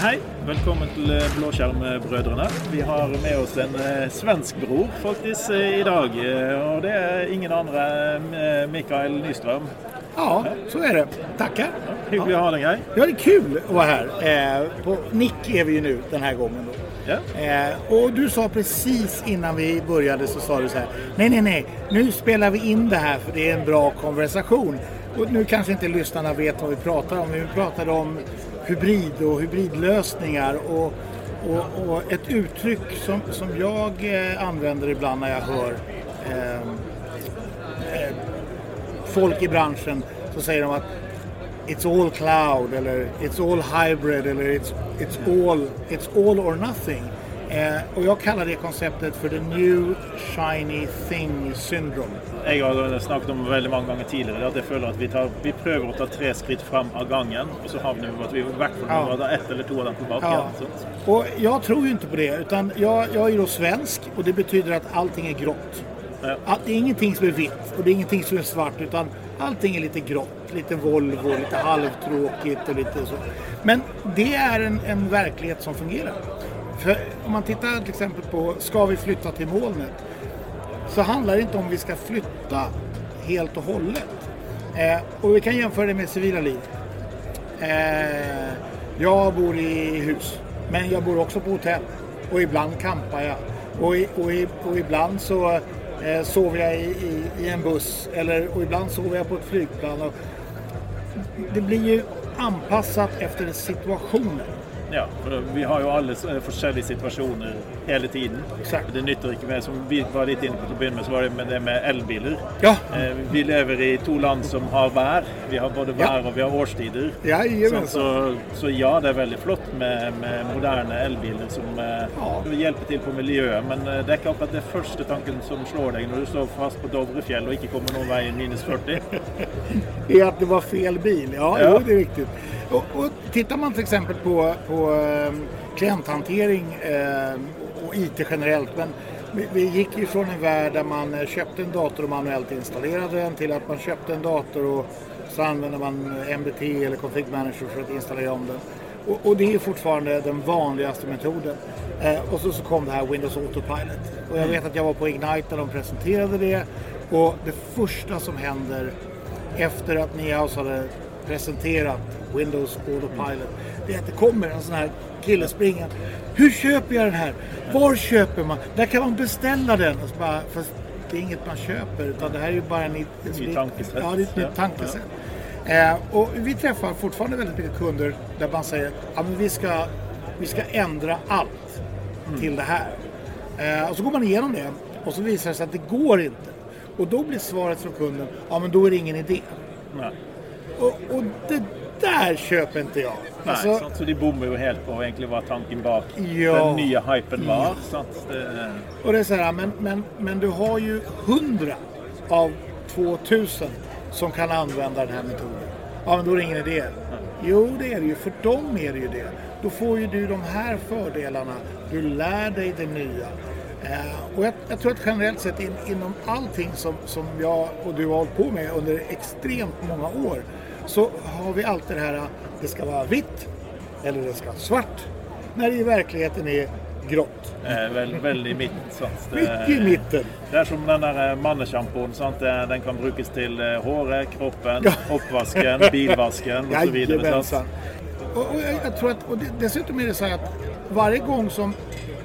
Hej! Välkommen till eh, Blåskjermbrødrene. Vi har med oss en eh, svensk bror faktiskt eh, idag. Och det är ingen andra än eh, Mikael Nyström. Ja, så är det. Tackar. Hyggligt att ha dig här. Ja, det är kul att vara här. På Nick är vi ju nu den här gången. Då. Ja. Eh, och du sa precis innan vi började så sa du så här. Nej, nej, nej. Nu spelar vi in det här för det är en bra konversation. Och nu kanske inte lyssnarna vet vad vi pratar om. Vi pratade om hybrid och hybridlösningar och, och, och ett uttryck som, som jag eh, använder ibland när jag hör eh, eh, folk i branschen så säger de att It's all cloud eller It's all hybrid eller It's, it's, all, it's all or nothing. Eh, och jag kallar det konceptet för the new shiny thing syndrome. Jeg har snakket om veldig mange ganger tidligere at jeg føler at vi, tar, vi prøver å ta tre skritt fram av gangen, og så havner vi på at vi i hvert fall Ja. må ta ett eller to av dem tilbake. Ja. Och jag tror ju inte på det utan jag, jag är då svensk och det betyder att allting är grått. Ja. Att det är ingenting som är vitt och det är ingenting som är svart utan allting är lite grått. Lite Volvo, lite halvtråkigt och lite så. Men det är en, en verklighet som fungerar. För om man tittar till exempel på, ska vi flytta till molnet? Så handlar det inte om vi ska flytta helt och hållet. Eh, och vi kan jämföra det med civila liv. Eh, jag bor i hus, men jag bor också på hotell. Och ibland campar jag. Och, i, och, i, och ibland så eh, sover jag i, i, i en buss. Eller, och ibland sover jag på ett flygplan. Och det blir ju anpassat efter situationen. Ja, for vi har jo alle eh, forskjellige situasjoner hele tiden. Exakt. Det nytter ikke med, som vi var litt inne på til å begynne med, så var det med det med elbiler. Ja. Eh, Vi lever i to land som har vær. Vi har både Ja. vær og vi har årstider. Jajamensan. Så, så, så ja, det er veldig flott med, med moderne elbiler som eh, Ja. hjelper til på miljøet. Men eh, det er ikke akkurat det første tanken som slår deg når du står fast på Dovrefjell og ikke kommer noen vei i minus 40. är att det var fel bil. Ja, Ja. Jo, det är riktigt. Och, och tittar man till exempel på, på ehm, klienthantering eh, och IT generellt. Men vi, vi gick ju från en värld där man eh, köpte en dator och manuellt installerade den till att man köpte en dator och så använder man eh, MBT eller Config Manager för att installera om den. Och, och det är fortfarande den vanligaste metoden. Eh, och så, så kom det här Windows Autopilot. Och jag vet att jag var på Ignite när de presenterade det. Och det första som händer efter att Niaus hade presenterat Windows Autopilot. Det är att det kommer en sån här kille springa. Hur köper jag den här? Var köper man? Där kan man beställa den. Och så bara, fast det är inget man köper utan det här är ju bara en, ett Ny tankesätt. Ja, det är ett nytt Ja, tankesätt. Eh, och vi träffar fortfarande väldigt mycket kunder där man säger att vi, ska, vi ska ändra allt till det här. Eh, och så går man igenom det och så visar det sig att det går inte. Och då blir svaret från kunden, ja men då är det ingen idé. Nei. Och, och det där köper inte jag. Nei, Alltså, sant? Så de bommer jo helt på egentlig hva tanken bak Ja. den nye hypen var. Sant? Det, och det är så här, men, men, men du har ju hundra av 2000 som kan använda den här metoden. Ja, men då är det ingen idé. Jo, det är det ju. För dem är det ju det. Då får ju du de här fördelarna. Du lär dig det nya. Eh, och jag, jag tror att generellt sett in, inom allting som, som jag och du har hållit på med under extremt många år så har vi alltid det här det ska vara vitt eller det ska vara svart. När det i verkligheten är grått. er vel, veldig midt. Sant? Mycket i mitten. det er som den der eh, mannesjampoen. Det- Den kan brukes til eh, håret, kroppen, oppvasken, bilvasken osv. Jajamensan. Och, och jag, jag tror att, och det, dessutom är det så här att varje gång som,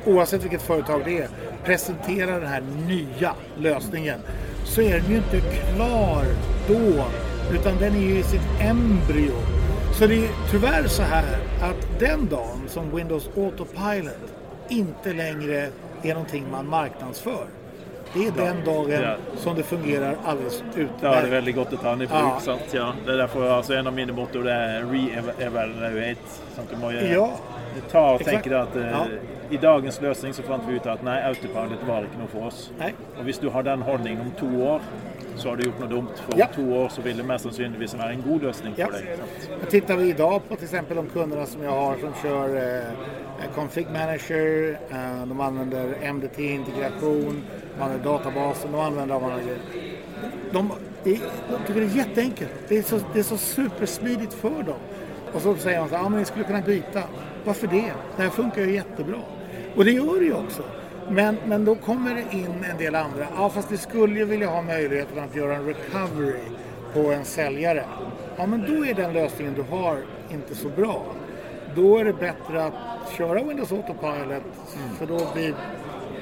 oavsett vilket företag det är, presenterar den här nya lösningen så är den ju inte klar då, utan den är ju i sitt embryo. Så det är tyvärr så här att den dagen som Windows Autopilot inte längre är någonting man marknadsför. Det är den dagen Ja. som det fungerar alldeles Da er det utmärkt. veldig godt å ta den i bruk. Ja. Ja. Det er derfor altså, en av mine motto det er re-evaluate. Du må gjøre- Ja. ta og Exakt. tenke deg at eh, Ja. i dagens løsning så fant vi ut at nei, autopilot var ikke noe for oss. Nej. Og hvis du har den holdningen om to år, så har du gjort noe dumt. For Ja. to år så vil det mest sannsynligvis være en god løsning Ja. deg. sant? Jag tittar vi idag på till exempel de kunderna som jag har som kör eh, Config Manager, eh, de använder MDT-integration, de använder databasen, de använder av andra grejer. De, det, de tycker det är jätteenkelt. Det är så, det är så supersmidigt för dem. Och så säger man så här, ja men ni skulle kunna byta. Varför det? Det här funkar ju jättebra. Och det gör det ju också. Men, men då kommer det in en del andra. Ja, fast vi skulle ju vilja ha möjligheten att göra en recovery på en säljare. Ja, men då är den lösningen du har inte så bra. Då är det bättre att köra Windows Autopilot mm. för då blir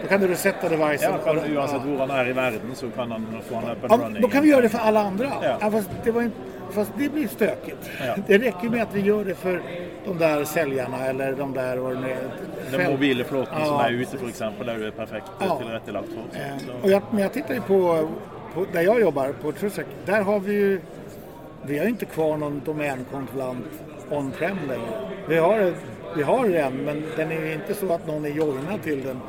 då kan du resetta devicen. Ja, oavsett var han är i världen så kan han få en and ja, running. Då kan vi göra det för alla andra. Ja. Ja, fast, det var inte, fast det blir stökigt. Ja. Det räcker med att vi gör det för de där säljarna eller de där vad det Den mobila flåten ja. som är ute till exempel, där är det perfekt ja. tillrättalagt för. Eh, och jag, men jag tittar ju på, på, där jag jobbar, på Trusek, där har vi ju vi har inte kvar någon domänkontrollant on-prem längre. Vi har, vi har den, men den är ju inte så att någon är joinad till den.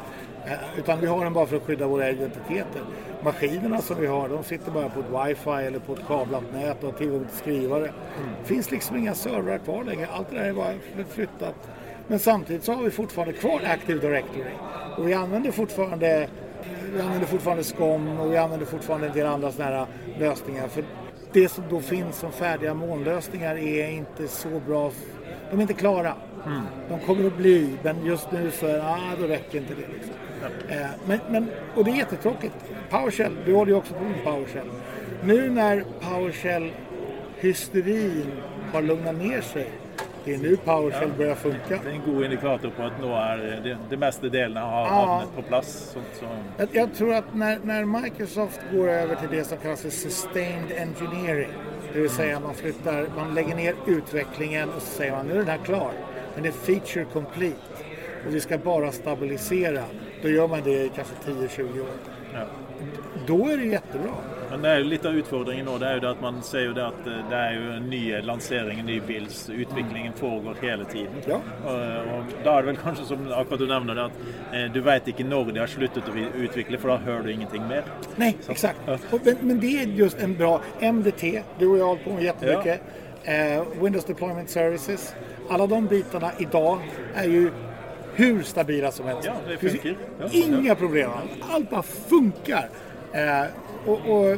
Eh, utan vi har den bara för att skydda våra identiteter. Maskinerna som vi har, de sitter bara på ett wifi eller på ett kablat nät och har tillgång till skrivare. Det finns liksom inga servrar kvar längre. Allt det där är bara flyttat. Men samtidigt så har vi fortfarande kvar Active Directory. Och vi använder fortfarande vi använder fortfarande SCOM och vi använder fortfarande en del andra sådana här lösningar. För det som då finns som färdiga molnlösningar är inte så bra. De är inte klara. Mm. De kommer att bli, men just nu så ah, då räcker inte det. Liksom. Ja. Eh, men, men, och det är jättetråkigt. PowerShell, du håller ju också på med PowerShell. Nu när PowerShell-hysterin har lugnat ner sig det är nu PowerShell ja, börjar funka. Det är en god indikator på att nu är det, det mesta delarna har ja. på plats. Så, så. Jag, jag, tror att när, när, Microsoft går över till det som kallas för Sustained Engineering, det vill säga man flyttar, man lägger ner utvecklingen och så säger man nu är den här klar. Den är feature complete och vi ska bara stabilisera. Då gör man det i kanske 10-20 år. Ja. Då är det jättebra. Men det är lite av utfordringen då, det är ju det att man säger det att eh, det är ju en ny lansering, en ny bil, utvecklingen pågår hela tiden. Ja. Och, och då är det väl kanske som akkurat du nämnde att eh, du vet inte när de har slutat att utveckla för då hör du ingenting mer. Nej, Så. exakt. Ja. Men, men, det är just en bra MDT, du och jag har hållit på med jättemycket. Ja. Eh, Windows Deployment Services. Alla de bitarna idag är ju hur stabila som helst. Ja, det funkar. Ja, Inga problem. Allt bara funkar. Eh, och, och,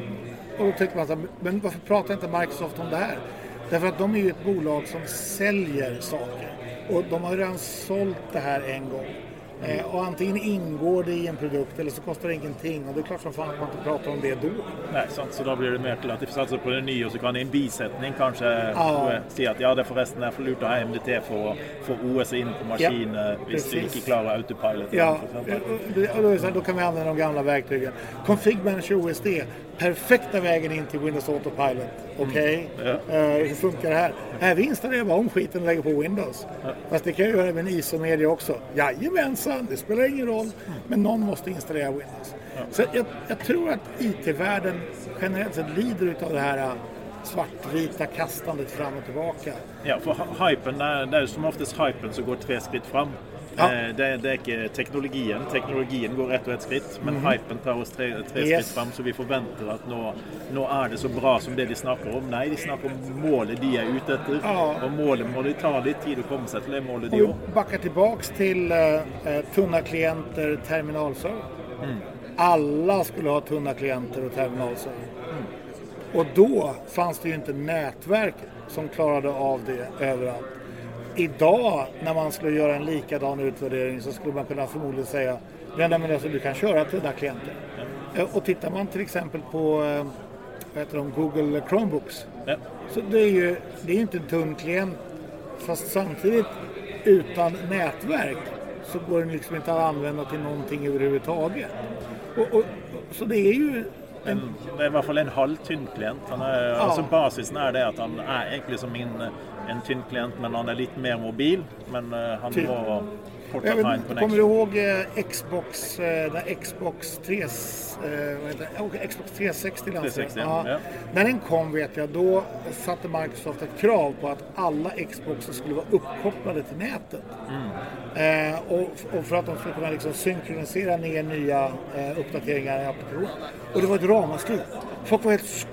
och då tycker man så här, men varför pratar inte Microsoft om det här? Därför att de är ju ett bolag som säljer saker. Och de har redan sålt det här en gång. Eh, och antingen ingår det i en produkt eller så kostar det ingenting. Och det är klart som fan att man inte pratar om det då. Nej, sant. Så då blir det mer till att det satsar på det nya och så kan en bisättning kanske ja. säga att ja, det är förresten är för lurt att ha MDT för att få OS in på maskin ja, hvis du inte klarar autopilot. Ja, och då, då kan vi använda de gamla verktygen. Config Manager OSD perfekta vägen in till Windows Autopilot. Okej, okay? mm. ja. uh, hur funkar det här? Här vi installerar bara om skiten och lägger på Windows. Ja. Fast det kan jag göra med en ISO-media också. Jajamensan, det spelar ingen roll. Mm. Men någon måste installera Windows. Ja. Så jag, jag, tror att IT-världen generellt sett lider av det här eh, svartvita kastandet fram och tillbaka. Ja, för hypen, det är som oftast hypen så går tre skritt fram. Ja. Eh, det, det, är inte teknologien. Teknologien går ett och ett skritt, men mm. hypen tar oss tre, tre yes. skritt fram så vi förväntar att nu, nu är det så bra som det de snackar om. Nej, de snackar om målet de är ute efter. Ja. Och målet må det ta lite tid att komma sig till det målet de har. Backa tillbaks till uh, tunna klienter, terminalserver. Mm. Alla skulle ha tunna klienter och terminalserver. Mm. Och då fanns det ju inte nätverk som klarade av det överallt idag när man skulle göra en likadan utvärdering så skulle man kunna förmodligen säga men alltså, du kan köra till dina klienter. Ja. Och tittar man till exempel på eh, vad heter de, Google Chromebooks ja. så det är ju det är inte en tunn klient fast samtidigt utan nätverk så går den liksom inte att använda till någonting överhuvudtaget. Och, och, så det är ju en, det är i alla fall en halvtunn klient. Han är, ja. alltså basisen är det att han är egentligen som min en tynn klient men han är lite mer mobil. Men uh, han Ty må porta jag vet, Kommer du ihåg eh, Xbox, eh, där Xbox 3, eh, heter, Xbox 360 360 ja. Ja. När den kom vet jag, då satte Microsoft ett krav på att alla Xboxar skulle vara uppkopplade till nätet. Mm. Eh, och, och, för att de skulle kunna liksom synkronisera ner nya eh, uppdateringar i applikationen. Och det var ett ramaskri. Folk var helt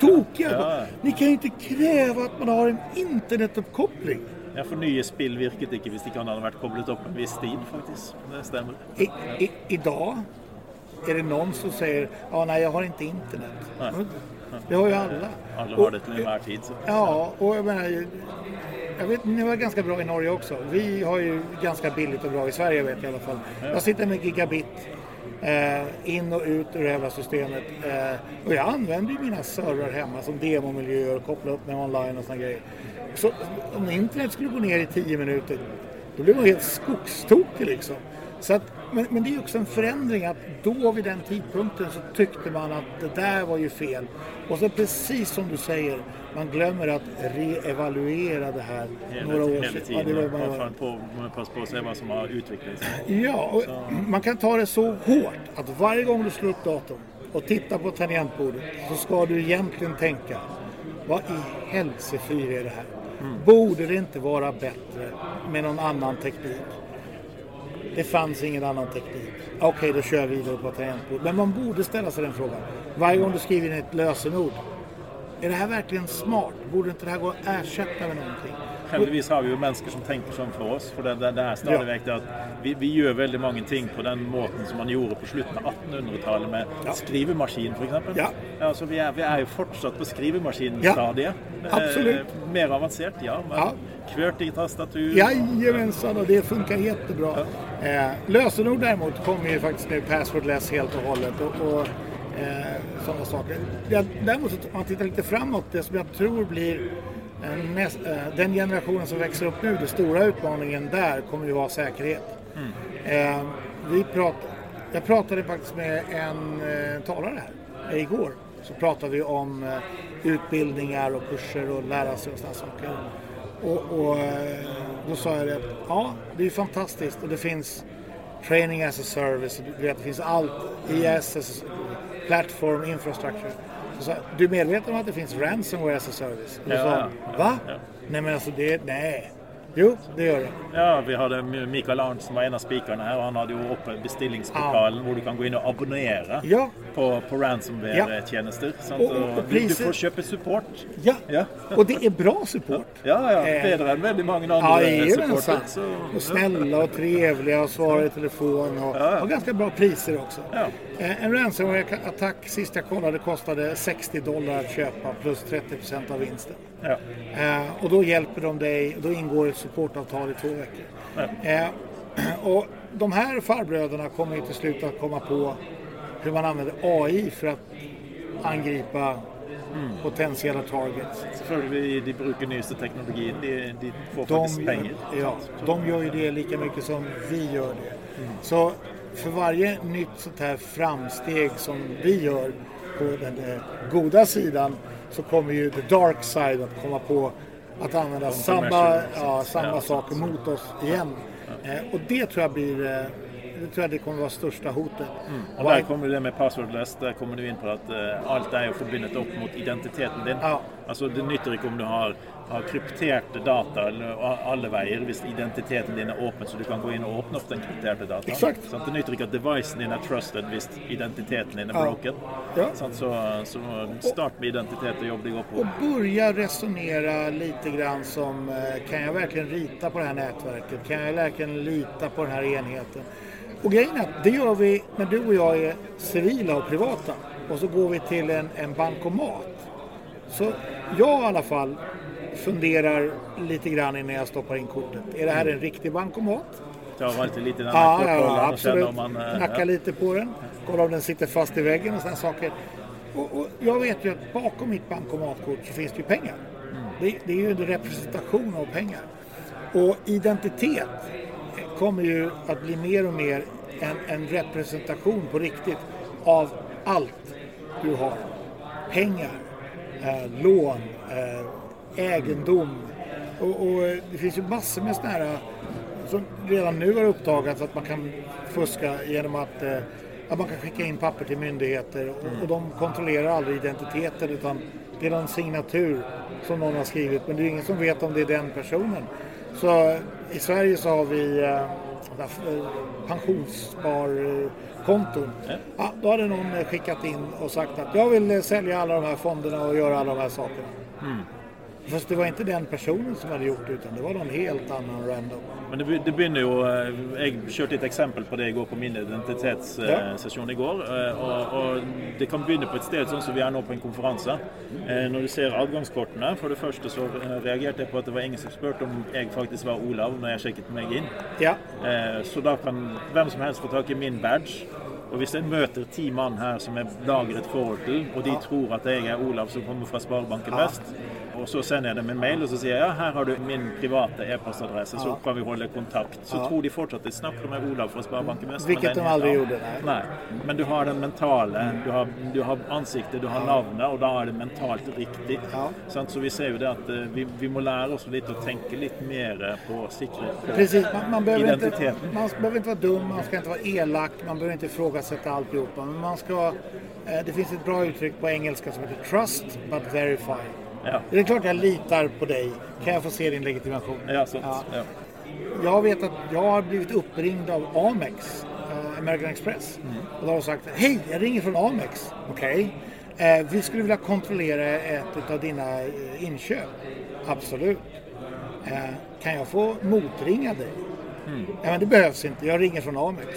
tokiga. Ja. Ni kan ju inte kräva att man har en internetuppkoppling. Ja, for nye spill virket ikke hvis ikke hadde vært koblet opp en viss tid, faktisk. Det stemmer. I, i, idag är det någon som säger ja nej jag har inte internet. Nej. Det har ju alla. Alla har det till enhver tid. Så. Ja, och jag menar, jag vet, ni var ganska bra i Norge också. Vi har ju ganska billigt och bra i Sverige vet jag i alla fall. Jag sitter med gigabit. Eh, in och ut ur hela systemet. Eh, och jag använder ju mina servrar hemma som demomiljöer och kopplar upp mig online och såna grejer. Så om internet skulle gå ner i 10 minuter, då blir man helt skogstokig liksom. Så att, men, men det är också en förändring att då vid den tidpunkten så tyckte man att det där var ju fel. Och så precis som du säger, man glömmer att reevaluera det här Hela, några år tiden. Ja, det var bara- man får man passa på att se vad som har utvecklats. Ja, och man kan ta det så hårt att varje gång du slår upp datorn och tittar på tangentbordet så ska du egentligen tänka vad i helsefyr är det här? Borde det inte vara bättre med någon annan teknik? Det fanns ingen annan teknik. Okej, då kör jag vidare på tangentbordet. Men man borde ställa sig den frågan. Varje gång du skriver in ett lösenord. Är det här verkligen smart? Borde inte det här gå att ersätta med någonting? Heldigvis har vi ju människor som tänker som för oss. For det, det, det er stadig vekk at vi, vi gjør veldig mange ting på den måten som man gjorde på slutten av 1800-tallet med Ja. skrivemaskin f.eks. Ja. Altså, vi, er, vi er jo fortsatt på skrivemaskinstadiet. Ja, absolutt. Eh, mer avansert, ja. Men Ja. kvørting tastatur Jajamensan, och det funkar jättebra. Eh, lösenord däremot kommer ju faktiskt nu passwordless helt och hållet. Och, och eh, sådana saker. Däremot, om man tittar lite framåt, det som jag tror blir eh, näst, eh, den generationen som växer upp nu, den stora utmaningen där kommer ju vara säkerhet. Eh, vi prat, jag pratade faktiskt med en eh, talare här eh, igår. Så pratade vi om eh, utbildningar och kurser och lära sig och sådana saker. Och, och eh, då sa jag det att ja, det är fantastiskt och det finns training as a service, du vet, det finns allt, IS, as a- platform, infrastructure. Så du är medveten om att det finns ransomware as a service? Och då Ja, sa ja, va? ja. Nej men alltså det, nej. Jo, det gör det. Ja, vi hadde Mikael Arnt som var en av speakerne her, og han hadde jo oppe bestillingsportalen hvor du kan gå inn og abonnere Ja. på, på ransomware-tjenester. sant? Og- og- og Og du, du får kjøpe support. Ja, Ja. och det är bra support. Ja, ja. Eh, Bedre enn veldig mange Ja, andre jajamensan. supporter. Så, Och snälla och trevliga och svarar i telefon och Ja, ja. ganska bra priser också. Ja. Eh, En ransomware-attack sist jag kollade kostade 60 dollar att köpa plus 30% av vinsten. Ja. Eh, och då hjälper de dig, då ingår ett supportavtal i två veckor. Eh, och de här farbröderna kommer ju till slut att komma på hur man använder AI för att angripa potentiella targets. Selvfølgelig, de bruker nyeste teknologien. De, de får De faktisk gör, penger. ja, de gör ju det lika mycket som vi gör det. Så för varje nytt sånt här framsteg som vi gör på den eh, goda sidan så kommer ju the dark side att komma på att använda samma, ja, samma saker mot oss igen. Eh, och det tror jag blir eh, det tror jag det kommer vara största hotet. Og Der kommer det med passwordless. Der kommer du inn på at eh, alt er jo forbundet opp mot identiteten din. Ja. Altså Det nytter ikke om du har, har krypterte data eller a- alle veier hvis identiteten din er åpen, så du kan gå inn og åpne opp den krypterte dataen. Exakt. Sant? det nytter ikke at devicen din er trusted hvis identiteten din er broken. Ja. Sant? Så, så start med identitet og jobb deg opp på. Och börja resonera lite grann som eh, kan jag verkligen rita på det här nätverket? Kan jag verkligen lita på den här enheten? Och grejen är att det gör vi när du och jag är civila och privata och så går vi till en, en bankomat. Så jag i alla fall funderar lite grann innan jag stoppar in kortet. Är det här en riktig bankomat? Tar alltid litt i den Ja, ja, ja absolut. om man eh, Knacka ja. lite på den. Kolla om den sitter fast i väggen och sådana saker. Och, och jag vet ju att bakom mitt bankomatkort så finns det ju pengar. Det, det är ju en representation av pengar. Och identitet kommer ju att bli mer och mer en, en representation på riktigt av allt du har. Pengar, eh, lån, eh, egendom. Och, och eh, det finns ju massor med sådana här som redan nu har uppdagats att man kan fuska genom att, eh, att man kan skicka in papper till myndigheter och, och de kontrollerar aldrig identiteten utan det är någon signatur som någon har skrivit men det är ingen som vet om det är den personen. Så eh, i Sverige så har vi eh, eh, pensionssparkonton. Ja, då hade någon eh, skickat in och sagt att jag vill eh, sälja alla de här fonderna och göra alla de här sakerna. Fast det var inte den personen som hade gjort det utan det var någon helt annan random. Men det, det begynner jo eh, Jeg kjørte et eksempel på det i går på min identitetssesjon i går. eh, Og, og det kan begynne på et sted sånn som vi er nå på en konferanse. Eh, Når du ser adgangskortene For det første så eh, reagerte jeg på at det var ingen som spurte om jeg faktisk var Olav når jeg sjekket meg inn. Ja, Eh, Så da kan hvem som helst få tak i min badge. Og hvis jeg møter ti mann her som jeg lager et forhold til, og de tror at jeg er Olav som kommer fra Sparebanken Vest, og så sender jeg dem en mail og så sier jeg ja, her har du min private e-postadresse, så kan vi holde kontakt. Så tror de fortsatt de snakker med Olav fra Sparebanken Vest. men Vilket de aldrig gjorde, nej. Nei. Men du har den mentale, du har, du har ansiktet, du har navnet, og da er det mentalt riktig. Ja. Så vi ser jo det at eh, vi, vi må lære oss litt å tenke litt mer på sikkerhet. på precis. Man, man, behöver inte, man behöver inte vara dum, man ska inte vara elak, man behöver inte ifrågasätta alltihopa. Men man ska, eh, det finns ett bra uttryck på engelska som heter trust but verify. Ja. Det är klart jag litar på dig. Kan jag få se din legitimation? Ja, sant. Ja. Ja. Jag vet att jag har blivit uppringd av Amex, eh, American Express. Och de har sagt Hej, jag ringer från Amex. Okej. Eh, vi skulle vilja kontrollera ett av dina eh, inköp. Absolut. Eh, kan jag få motringa dig? Ja, men det behövs inte. Jag ringer från Amex.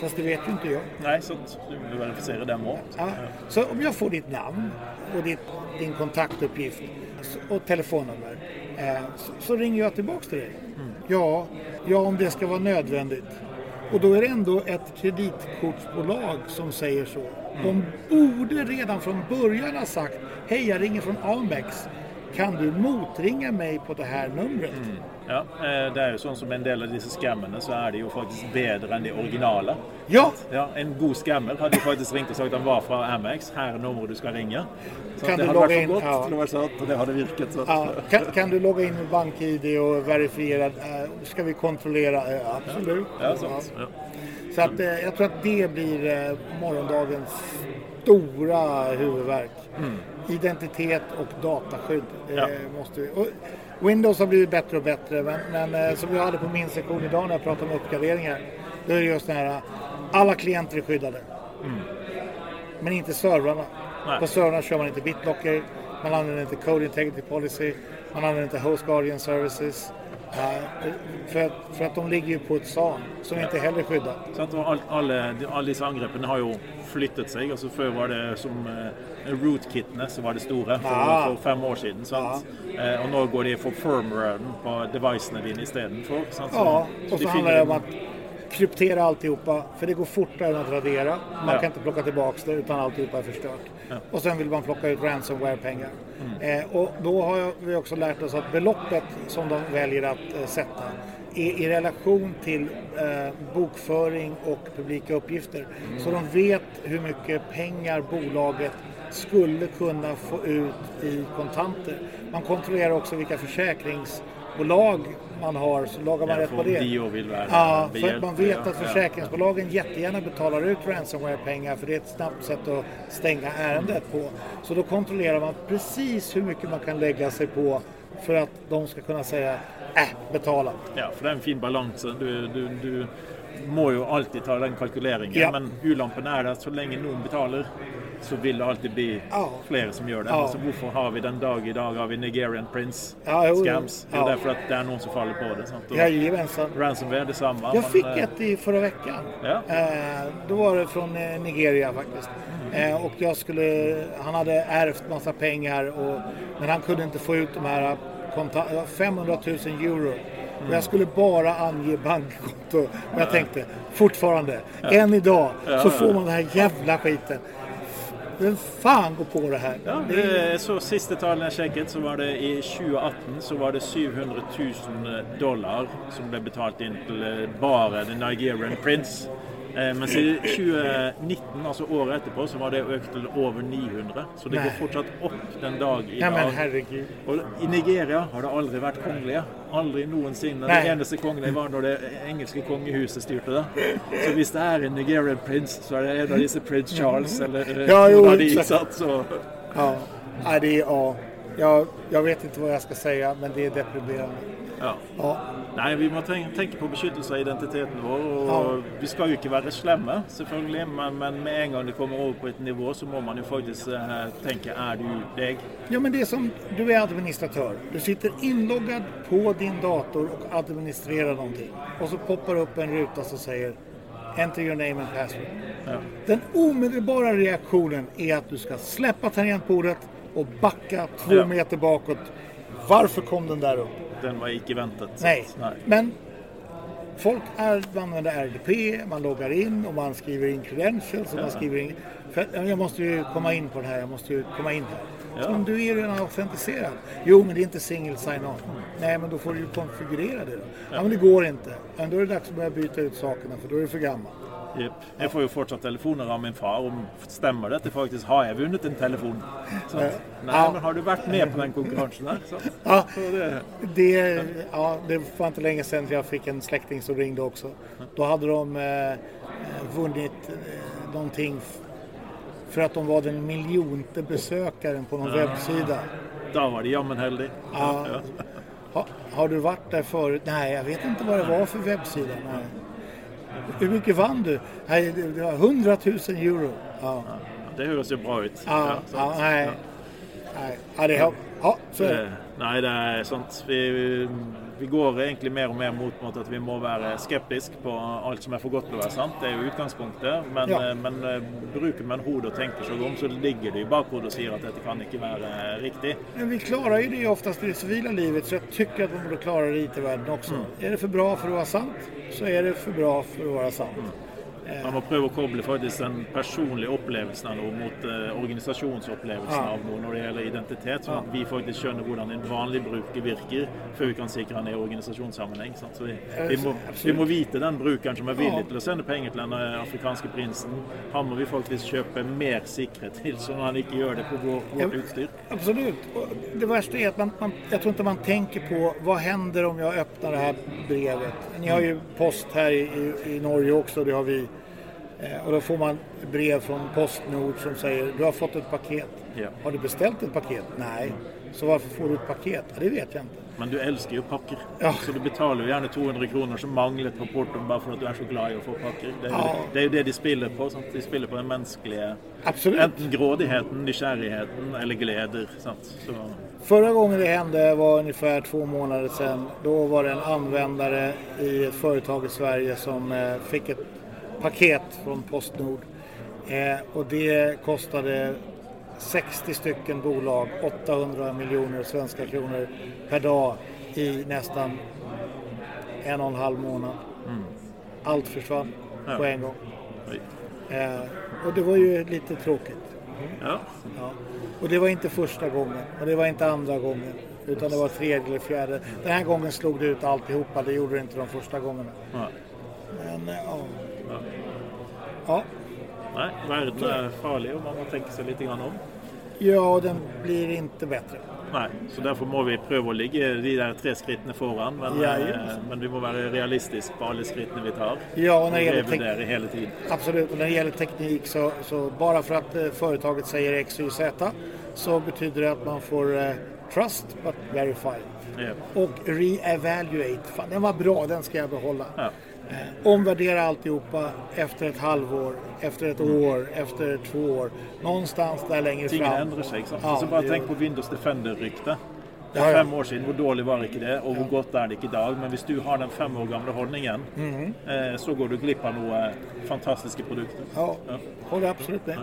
Fast det vet ju inte jag. Nei, sant. Du verifisere dem òg. Ja. Så om jag får ditt namn och ditt, din kontaktuppgift och telefonnummer eh, så, så ringer jag tillbaks till dig. Ja, ja, om det ska vara nödvändigt. Och då är det ändå ett kreditkortsbolag som säger så. De borde redan från början ha sagt Hej, jag ringer från Amex. Kan du motringa mig på det här numret? Ja, eh, det er jo sånn som en del av disse skammene, så er de jo faktisk bedre enn de originale. Ja, Ja, En god skammer hadde jo faktisk ringt og sagt at han var fra Amex. Her er nummeret du skal ringe. Så Kan det du hadde vært for godt Ja. til å være sant, og det hadde virket. Ja, kan, kan du logga in med BankID och verifiera? Eh, ska vi kontrollera? Eh, absolut. Ja, sant. Ja. Så att, eh, jag tror att det blir morgondagens stora huvudvärk. Identitet och dataskydd. Ja. måste vi. Och Windows har blivit bättre och bättre men, men eh, som jag hade på min sektion idag när jag pratade om uppgraderingar. Då är det just det här, alla klienter är skyddade. Men inte servrarna. Nej. På servrarna kör man inte BitLocker, man använder inte Code Integrity Policy, man använder inte Host Guardian Services. För, att, för att de ligger ju på ett SAN som inte heller är skyddat. Sant? Og all, alle, de- alle disse angrepene har jo flyttet seg. altså Før var det som eh, rootkitene som var det store for, Ja. for fem år siden. Sant? Eh, og nå går de for firmwaren på devicene dine istedenfor. sant? Så- Ja, så och så handlar det om att kryptera alltihopa. För det går fortare än att radera. Man Ja. kan inte plocka tillbaka det utan alltihopa är förstört. Och sen vill man plocka ut ransomware-pengar. Mm. Eh, och då har vi också lärt oss att beloppet som de väljer att eh, sätta är i relation till eh, bokföring och publika uppgifter. Mm. Så de vet hur mycket pengar bolaget skulle kunna få ut i kontanter. Man kontrollerar också vilka försäkringsbolag man har, så lagar man Ja, rätt på det. de òg vil være Ja, för behjelpelige, man vet att försäkringsbolagen jättegärna betalar ut ransomware-pengar för det är ett snabbt sätt att stänga ärendet på. Så då kontrollerar man precis hur mycket man kan lägga sig på för att de ska kunna säga äh, betala. Ja, for det er en fin balanse. Du, du, du må jo alltid ta den kalkuleringen. Ja. Men ulempen er at så lenge noen betaler, så vil det alltid bli Ja. flere som gjør det. Ja. Altså, hvorfor har vi den dag i dag har vi Nigerian Prince Ja, scams? Det er Ja. derfor at det er noen som faller på det. Sant? Jajamensan. Ransomware det samme. Jag men, fick eh, ett i förra veckan. Eh, då var det från eh, Nigeria faktiskt. Eh, och jag skulle, han hade ärvt massa pengar och, men han kunde inte få ut de här konta- det var 500 000 euro. Och jag skulle bara ange bankkonto. Och jag tänkte fortfarande, än idag så får man den här jävla skiten. Vem fan går på det här? Ja, Det så Siste tallene jeg sjekket, så var det i 2018 så var det 700 000 dollar som ble betalt inn til eh, bare The Nigerian Prince. Eh, mens i 2019, altså året etterpå, så var det økt til over 900. Så det Nei. går fortsatt opp den dag i men dag. herregud. Og I Nigeria har det aldri vært kongelige. Aldri noensinne. Nei. Det eneste kongelige var når det engelske kongehuset styrte det. Så hvis det er en Nigerian Prince, så er det en av disse Prince Charles eller eh, Ja, jo, av de. Sant? Så, Ja, det är, ja. Jag, jag vet inte vad jag ska säga men det är deprimerande. ja. Ja. Nei, Vi må tenke på beskyttelse av identiteten vår. og ja. Vi skal jo ikke være slemme, selvfølgelig, men, men, med en gang det kommer over på et nivå, så må man jo faktisk uh, tenke er du deg? Ja, men det er som Du er administratør. Du sitter innlogget på din dator og administrerer noe. Og så popper opp en rute som sier Enter your name and password. Ja. Den omedelbara reaktionen är att du ska släppa tangentbordet och backa två ja. meter bakåt. Varför kom den där upp? Den var icke väntat. Nej. Nej. men folk är, använder RDP, man loggar in och man skriver in credentials och ja. man skriver in... Jag måste ju komma in på det här, jag måste ju komma in här. Ja. Men du är redan autentiserad. Jo, men det är inte single sign-on. Nej, men då får du ju konfigurera det då. Ja. ja. men det går inte. Men då är det dags att börja byta ut sakerna för då är det för gammalt. Yep. Jeg får jo fortsatt telefoner av min far om stemmer det at faktisk har jeg vunnet en telefon. Så, nej, ja. men har du varit med på den konkurrensen här? Så, ja, det... Det, ja, det var inte länge sedan jag fick en släkting som ringde också. Då hade de eh, vunnit eh, någonting för att de var den miljonte besökaren på någon ja. webbsida. Då var det jammen heldig. Ja. Ha, har du varit där förut? Nej, jag vet inte vad det var för webbsida. Nej. Hur mycket vann du? Nej, det var 100 000 euro. Ja. Det hörs ju bra ut. Ja, ja, nej. Nej, ja, det, ja, så är det. Nei, det er sant. Vi, vi, går egentlig mer og mer mot, mot at vi må være skeptiske på alt som er for godt til å være sant. Det er jo utgangspunktet. Men, ja. Eh, men uh, bruker man hodet og tenker seg om, så ligger det i bakhodet og sier at dette kan ikke være uh, riktig. Men vi klarer jo det oftest i det sivile livet, så jeg tykker at vi må klare det i IT-verdenen også. Mm. Er det for bra for å være sant, så er det for bra for å være sant. Mm. Man må prøve å koble faktisk den personlige opplevelsen noe mot uh, organisasjonsopplevelsen ja. av noe når det gjelder identitet, sånn at vi faktisk skjønner hvordan en vanlig bruker virker, før vi kan sikre den i organisasjonssammenheng. Sant? Så vi, vi, må, vi, må, vite den brukeren som er villig til å sende penger til den eh, afrikanske prinsen. Han må vi faktisk kjøpe mer sikkerhet til, så han ikke gjør det på vår, vårt utstyr. Absolut. Det verste er at man, man, jeg tror ikke man tenker på hva hender om jeg åpner det her brevet. Ni har jo post her i, i, i Norge også, det har vi Eh, och då får man brev från Postnord som säger du har fått ett paket. Ja. Har du beställt ett paket? Nej. Så varför får du ett paket? Det vet jag inte. Men du älskar ju pakker. Ja. Så du betaler jo gjerne 200 kroner som manglet på portoen bare for at du er så glad i å få pakker. Det er, ja. det, er jo det de spiller på. Sant? De spiller på den menneskelige Absolut. Enten grådigheten, nysgjerrigheten eller gleder. Sant? Så. Förra gången det hände var ungefär två månader sedan. Då var det en användare i ett företag i Sverige som eh, fick ett paket från Postnord. Eh, och det kostade 60 stycken bolag 800 miljoner svenska kronor per dag i nästan en och en halv månad. Mm. Allt försvann ja. på en gång. Eh, och det var ju lite tråkigt. Ja. ja. Och det var inte första gången och det var inte andra gången. Utan det var tredje eller fjärde. Den här gången slog det ut alltihopa. Det gjorde det inte de första gångerna. Ja. Men eh, ja. Ja. Nej, världen är farlig och man tänka sig lite grann om. Ja, den blir inte bättre. Nej, så därför må vi prøve å ligge de der tre skrittene foran. Men, ja, eh, men vi må være realistiske på alle skrittene vi tar. Ja, och när det gäller hele tiden. Absolut, och när det gäller teknik så, så bara för att eh, företaget säger X, Y, Z så betyder det att man får eh, trust but verify. Yeah. Och re-evaluate. Fan, den var bra, den ska jag behålla. Ja. Eh, omvärdera alltihopa efter ett halvår, efter ett år, efter två år. Någonstans där längre Tingen fram. ändrar sig. Ja, så bara tänk på Windows Defender-ryktet. Det er fem år siden. Hvor dårlig var ikke det, og hvor godt er det ikke i dag? Men hvis du har den fem år gamle holdningen, mm -hmm. så går du glipp av noen fantastiske produkter. Ja, ja. absolutt med.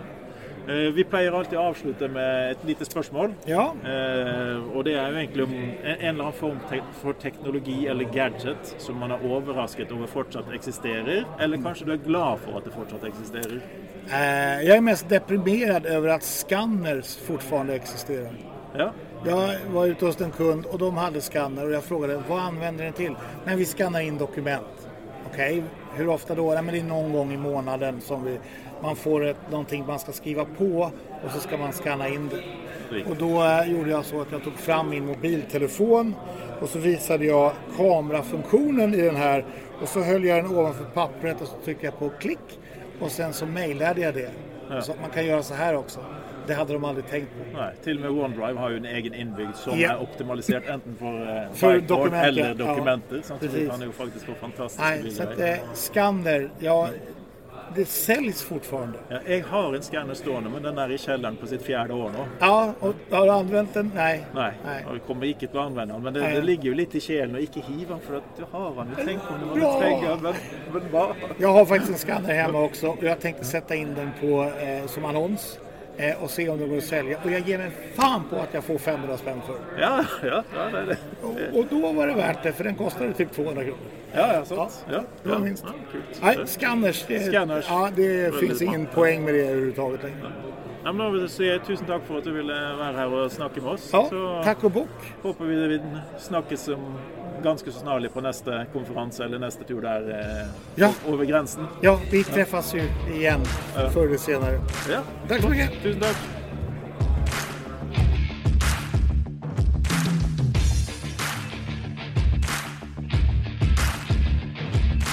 Eh, vi pleier alltid å avslutte med et lite spørsmål. Ja. Eh, og det er jo egentlig om en eller annen form for teknologi eller gadget som man er overrasket over fortsatt eksisterer, eller kanskje du er glad for at det fortsatt eksisterer? Eh, jeg er mest deprimert over at skanners fortfarande eksisterer. Ja. Jag var ute hos en kund och de hade skanner och jag frågade vad använder den till? Nej, vi skannar in dokument. Okej, okay. hur ofta då? Nej, men det är någon gång i månaden som vi man får ett, någonting man ska skriva på och så ska man scanna in det. Och då äh, gjorde jag så att jag tog fram min mobiltelefon och så visade jag kamerafunktionen i den här och så höll jag den ovanför pappret och så tryckte jag på klick och sen så mejlade jag det. Ja. Så att man kan göra så här också. Det hade de aldrig tänkt på. Nej, till och med OneDrive har ju en egen inbyggd som Ja. är optimaliserad enten för, eh, För whiteboard dokument, eller ja. dokumenter. Ja, vi kan nog faktiskt få fantastiska Nej, så att eh, skanner, ja, det säljs fortfarande. Ja, jag har en scanner stående men den är i källaren på sitt fjärde år nu. Ja, och har du använt den? Nej. Nej, Nej. det kommer icke att använda den. Men det ligger ju lite i kelen och icke hivan för att du har den. Tänker om det var men, men bara. Jag har faktiskt en skanner hemma också och jag tänkte sätta in den på, eh, som annons och se om den går att sälja. Och jag ger mig fan på att jag får 500 spänn för. Ja, ja, ja, det det. Och, och då var det värt det för den kostade typ 200 kronor. Ja, ja, sånt. Ja, Det var ja. minst. Ja. Nej, scanners. Det, Scanners. Ja, det finns ingen poäng med det överhuvudtaget längre. Ja, men då vill jag säga tusen tack för att du ville vara här och snacka med oss. Ja, så tack och bock. hoppas vi vi snackes om ganska så snarligt på nästa konferens eller nästa tur där eh, Ja. över gränsen. Ja, vi träffas ju igen Ja. förr eller senare. Ja, Tack så mycket. tusen tack.